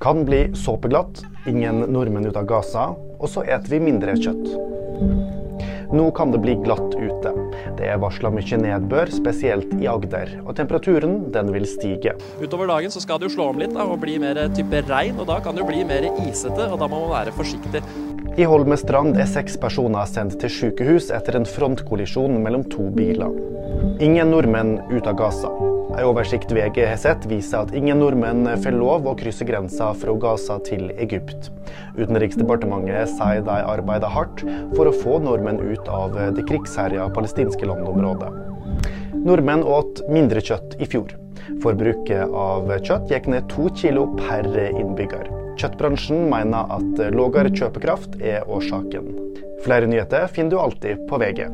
Kan bli såpeglatt, ingen nordmenn ut av Gaza, og så eter vi mindre kjøtt. Nå kan det bli glatt ute. Det er varsla mye nedbør, spesielt i Agder, og temperaturen den vil stige. Utover dagen så skal det jo slå om litt da, og bli mer type regn, og da kan det jo bli mer isete, og da må man være forsiktig. I Holmestrand er seks personer sendt til sykehus etter en frontkollisjon mellom to biler. Ingen nordmenn ut av Gaza. En oversikt VG har sett, viser at ingen nordmenn får lov å krysse grensa fra Gaza til Egypt. Utenriksdepartementet sier de arbeider hardt for å få nordmenn ut av det krigsherja palestinske landområdet. Nordmenn åt mindre kjøtt i fjor. Forbruket av kjøtt gikk ned to kilo per innbygger. Kjøttbransjen mener at lavere kjøpekraft er årsaken. Flere nyheter finner du alltid på VG.